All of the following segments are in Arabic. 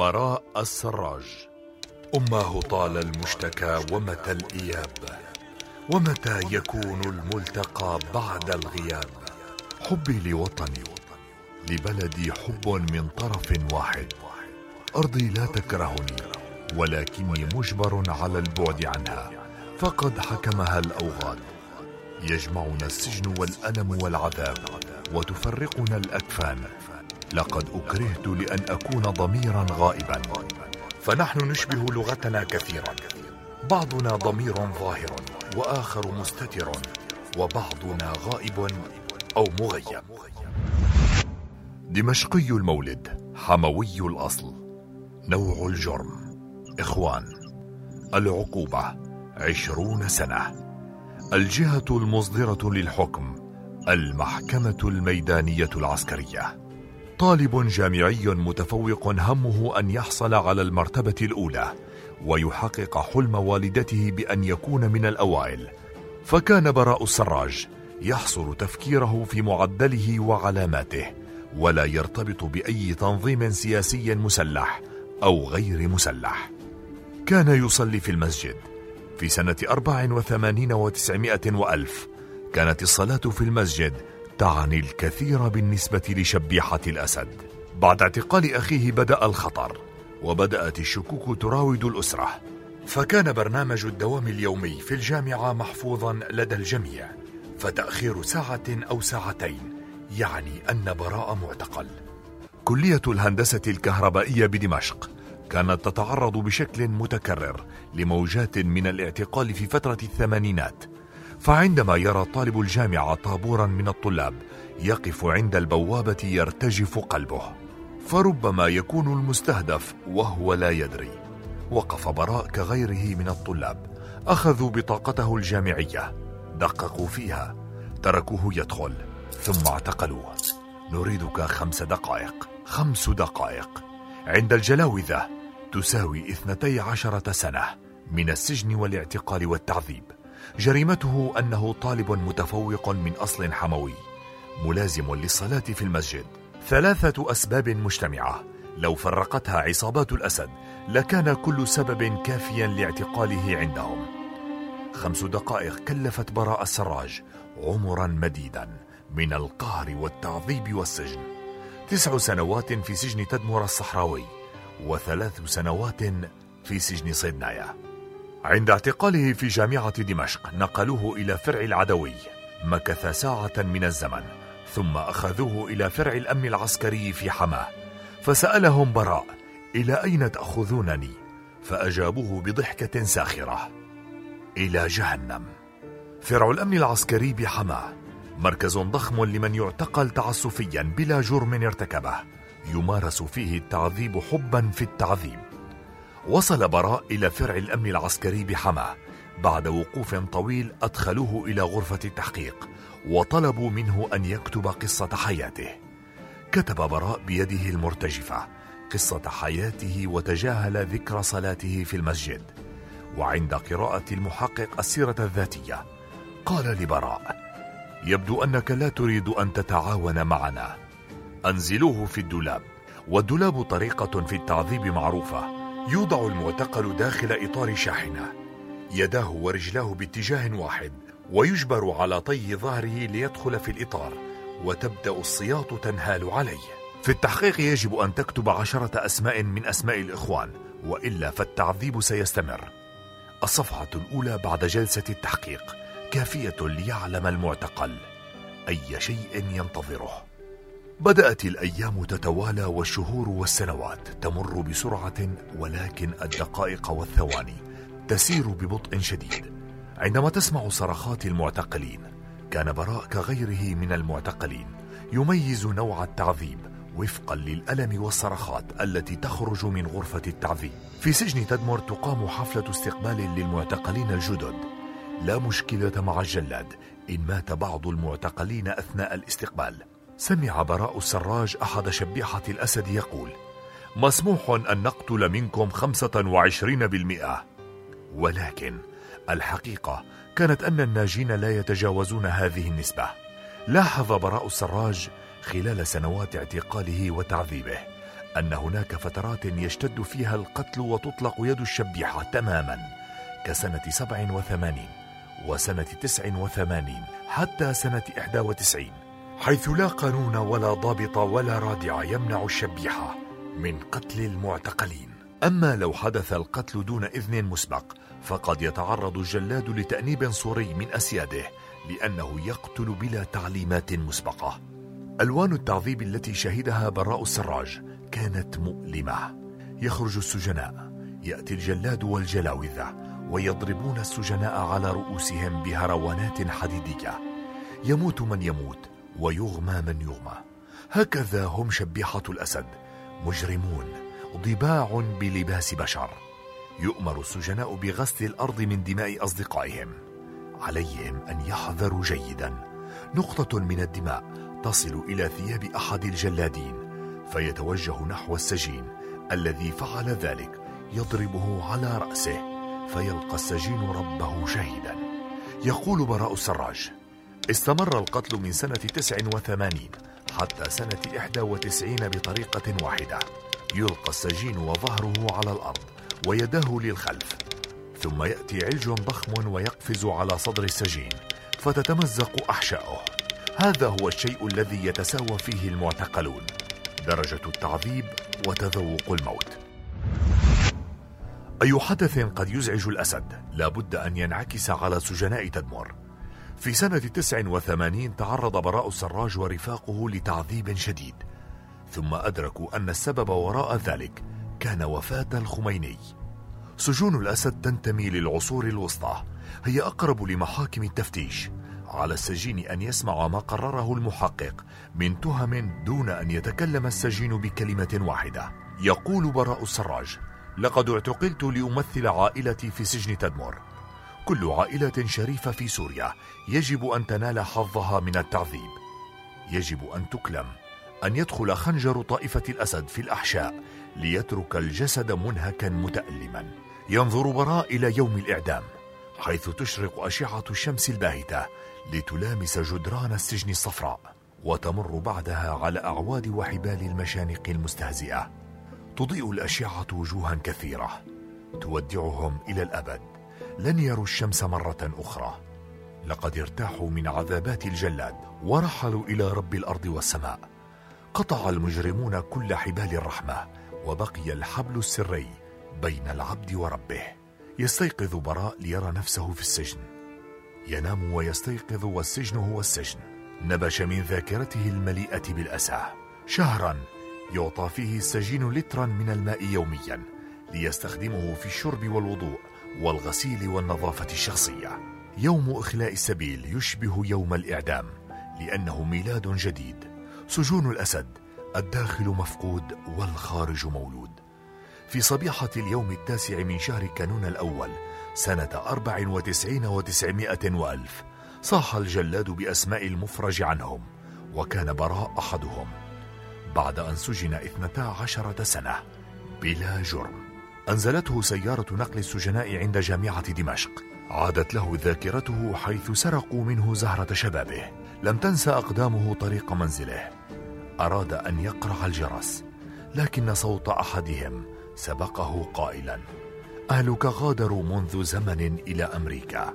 براء السراج. أماه طال المشتكى ومتى الإياب ومتى يكون الملتقى بعد الغياب. حبي لوطني لبلدي حب من طرف واحد. أرضي لا تكرهني ولكني مجبر على البعد عنها. فقد حكمها الأوغاد. يجمعنا السجن والألم والعذاب وتفرقنا الأكفان. لقد أكرهت لأن أكون ضميرا غائبا. فنحن نشبه لغتنا كثيرا. بعضنا ضمير ظاهر وآخر مستتر وبعضنا غائب أو مغيب. دمشقي المولد حموي الأصل نوع الجرم. إخوان العقوبة عشرون سنة. الجهة المصدرة للحكم المحكمة الميدانية العسكرية. طالب جامعي متفوق همه أن يحصل على المرتبة الأولى ويحقق حلم والدته بأن يكون من الأوائل. فكان براء السراج يحصر تفكيره في معدله وعلاماته ولا يرتبط بأي تنظيم سياسي مسلح أو غير مسلح. كان يصلي في المسجد. في سنة أربع وثمانين وتسعمائة وألف كانت الصلاة في المسجد تعني الكثير بالنسبة لشبيحة الأسد. بعد اعتقال أخيه بدأ الخطر وبدأت الشكوك تراود الأسرة. فكان برنامج الدوام اليومي في الجامعة محفوظا لدى الجميع فتأخير ساعة أو ساعتين يعني أن براء معتقل. كلية الهندسة الكهربائية بدمشق كانت تتعرض بشكل متكرر لموجات من الاعتقال في فترة الثمانينات فعندما يرى طالب الجامعة طابورا من الطلاب يقف عند البوابة يرتجف قلبه فربما يكون المستهدف وهو لا يدري. وقف براء كغيره من الطلاب أخذوا بطاقته الجامعية دققوا فيها تركوه يدخل ثم اعتقلوه. نريدك خمس دقائق خمس دقائق. عند الجلاوذة تساوي اثنتي عشرة سنة من السجن والاعتقال والتعذيب. جريمته أنه طالب متفوق من أصل حموي ملازم للصلاة في المسجد. ثلاثة أسباب مجتمعة. لو فرقتها عصابات الأسد لكان كل سبب كافيا لاعتقاله عندهم. خمس دقائق كلفت براء السراج عمرا مديدا من القهر والتعذيب والسجن. تسع سنوات في سجن تدمر الصحراوي وثلاث سنوات في سجن صيدنايا. عند اعتقاله في جامعة دمشق نقلوه إلى فرع العدوي. مكث ساعة من الزمن ثم أخذوه إلى فرع الأمن العسكري في حماة. فسألهم براء إلى أين تأخذونني؟ فأجابوه بضحكة ساخرة إلى جهنم. فرع الأمن العسكري بحماة مركز ضخم لمن يعتقل تعسفيا بلا جرم ارتكبه. يمارس فيه التعذيب حبا في التعذيب. وصل براء إلى فرع الأمن العسكري بحماه بعد وقوف طويل أدخلوه إلى غرفة التحقيق وطلبوا منه أن يكتب قصة حياته. كتب براء بيده المرتجفة قصة حياته وتجاهل ذكر صلاته في المسجد. وعند قراءة المحقق السيرة الذاتية قال لبراء يبدو أنك لا تريد أن تتعاون معنا. أنزلوه في الدولاب والدولاب طريقة في التعذيب معروفة. يوضع المعتقل داخل إطار شاحنة. يداه ورجلاه باتجاه واحد ويجبر على طي ظهره ليدخل في الإطار وتبدأ الصياط تنهال عليه. في التحقيق يجب أن تكتب عشرة أسماء من أسماء الإخوان وإلا فالتعذيب سيستمر. الصفحة الأولى بعد جلسة التحقيق كافية ليعلم المعتقل أي شيء ينتظره. بدأت الأيام تتوالى والشهور والسنوات تمر بسرعة ولكن الدقائق والثواني تسير ببطء شديد. عندما تسمع صرخات المعتقلين كان براء كغيره من المعتقلين يميز نوع التعذيب وفقا للألم والصرخات التي تخرج من غرفة التعذيب. في سجن تدمر تقام حفلة استقبال للمعتقلين الجدد. لا مشكلة مع الجلاد إن مات بعض المعتقلين أثناء الاستقبال. سمع براء السراج أحد شبيحة الأسد يقول مسموح أن نقتل منكم خمسة وعشرين بالمئة. ولكن الحقيقة كانت أن الناجين لا يتجاوزون هذه النسبة. لاحظ براء السراج خلال سنوات اعتقاله وتعذيبه أن هناك فترات يشتد فيها القتل وتطلق يد الشبيحة تماما كسنة سبع وثمانين وسنة تسع وثمانين حتى سنة إحدى وتسعين. حيث لا قانون ولا ضابط ولا رادع يمنع الشبيحة من قتل المعتقلين. أما لو حدث القتل دون إذن مسبق فقد يتعرض الجلاد لتأنيب صوري من أسياده لأنه يقتل بلا تعليمات مسبقة. ألوان التعذيب التي شهدها براء السراج كانت مؤلمة. يخرج السجناء يأتي الجلاد والجلاوذة ويضربون السجناء على رؤوسهم بهروانات حديدية. يموت من يموت ويغمى من يغمى. هكذا هم شبيحة الأسد. مجرمون. ضباع بلباس بشر. يؤمر السجناء بغسل الأرض من دماء أصدقائهم. عليهم أن يحذروا جيدا. نقطة من الدماء تصل إلى ثياب أحد الجلادين فيتوجه نحو السجين. الذي فعل ذلك يضربه على رأسه فيلقى السجين ربه شهيدا. يقول براء السراج استمر القتل من سنة تسع وثمانين حتى سنة إحدى وتسعين بطريقة واحدة. يلقى السجين وظهره على الأرض ويداه للخلف. ثم يأتي علج ضخم ويقفز على صدر السجين فتتمزق أحشاؤه. هذا هو الشيء الذي يتساوى فيه المعتقلون درجة التعذيب وتذوق الموت. أي حدث قد يزعج الأسد. لا بد أن ينعكس على سجناء تدمر. في سنة تسع وثمانين تعرض براء السراج ورفاقه لتعذيب شديد ثم أدركوا أن السبب وراء ذلك كان وفاة الخميني. سجون الأسد تنتمي للعصور الوسطى هي أقرب لمحاكم التفتيش على السجين أن يسمع ما قرره المحقق من تهم دون أن يتكلم السجين بكلمة واحدة. يقول براء السراج لقد اعتقلت لأمثل عائلتي في سجن تدمر كل عائلة شريفة في سوريا يجب أن تنال حظها من التعذيب. يجب أن تكلم أن يدخل خنجر طائفة الأسد في الأحشاء ليترك الجسد منهكا متألما. ينظر براء إلى يوم الإعدام حيث تشرق أشعة الشمس الباهتة لتلامس جدران السجن الصفراء وتمر بعدها على أعواد وحبال المشانق المستهزئة. تضيء الأشعة وجوها كثيرة تودعهم إلى الأبد. لن يروا الشمس مرة أخرى. لقد ارتاحوا من عذابات الجلاد ورحلوا إلى رب الأرض والسماء. قطع المجرمون كل حبال الرحمة وبقي الحبل السري بين العبد وربه. يستيقظ براء ليرى نفسه في السجن. ينام ويستيقظ والسجن هو السجن. نبش من ذاكرته المليئة بالأسى. شهرا يعطى فيه السجين لترا من الماء يوميا ليستخدمه في الشرب والوضوء. والغسيل والنظافة الشخصية. يوم إخلاء السبيل يشبه يوم الإعدام لأنه ميلاد جديد. سجون الأسد الداخل مفقود والخارج مولود. في صبيحة اليوم التاسع من شهر كانون الأول سنة أربع وتسعين وتسعمائة وألف صاح الجلاد بأسماء المفرج عنهم وكان براء أحدهم. بعد أن سجن اثنتا عشرة سنة بلا جرم. أنزلته سيارة نقل السجناء عند جامعة دمشق. عادت له ذاكرته حيث سرقوا منه زهرة شبابه. لم تنسى أقدامه طريق منزله. أراد أن يقرع الجرس لكن صوت أحدهم سبقه قائلا. أهلك غادروا منذ زمن إلى أمريكا.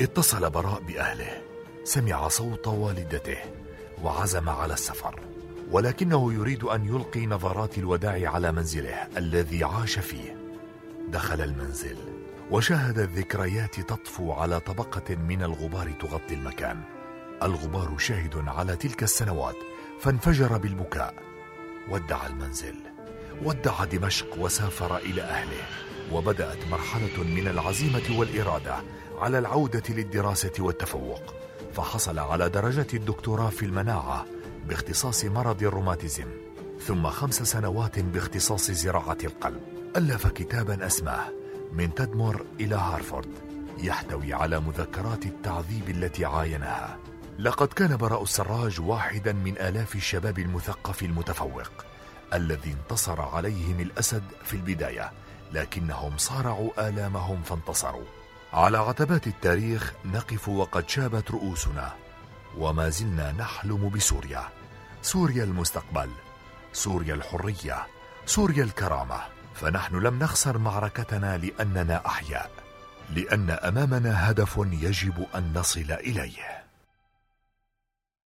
اتصل براء بأهله. سمع صوت والدته وعزم على السفر. ولكنه يريد أن يلقي نظرات الوداع على منزله الذي عاش فيه. دخل المنزل وشاهد الذكريات تطفو على طبقة من الغبار تغطي المكان. الغبار شاهد على تلك السنوات فانفجر بالبكاء. ودع المنزل ودع دمشق وسافر إلى أهله وبدأت مرحلة من العزيمة والإرادة على العودة للدراسة والتفوق. فحصل على درجة الدكتوراه في المناعة باختصاص مرض الروماتيزم ثم خمس سنوات باختصاص زراعة القلب. ألف كتابا أسماه من تدمر إلى هارفورد يحتوي على مذكرات التعذيب التي عاينها لقد كان براء السراج واحدا من آلاف الشباب المثقف المتفوق الذي انتصر عليهم الأسد في البداية لكنهم صارعوا آلامهم فانتصروا. على عتبات التاريخ نقف وقد شابت رؤوسنا. وما زلنا نحلم بسوريا. سوريا المستقبل سوريا الحرية سوريا الكرامة. فنحن لم نخسر معركتنا لأننا أحياء لأن أمامنا هدف يجب أن نصل إليه.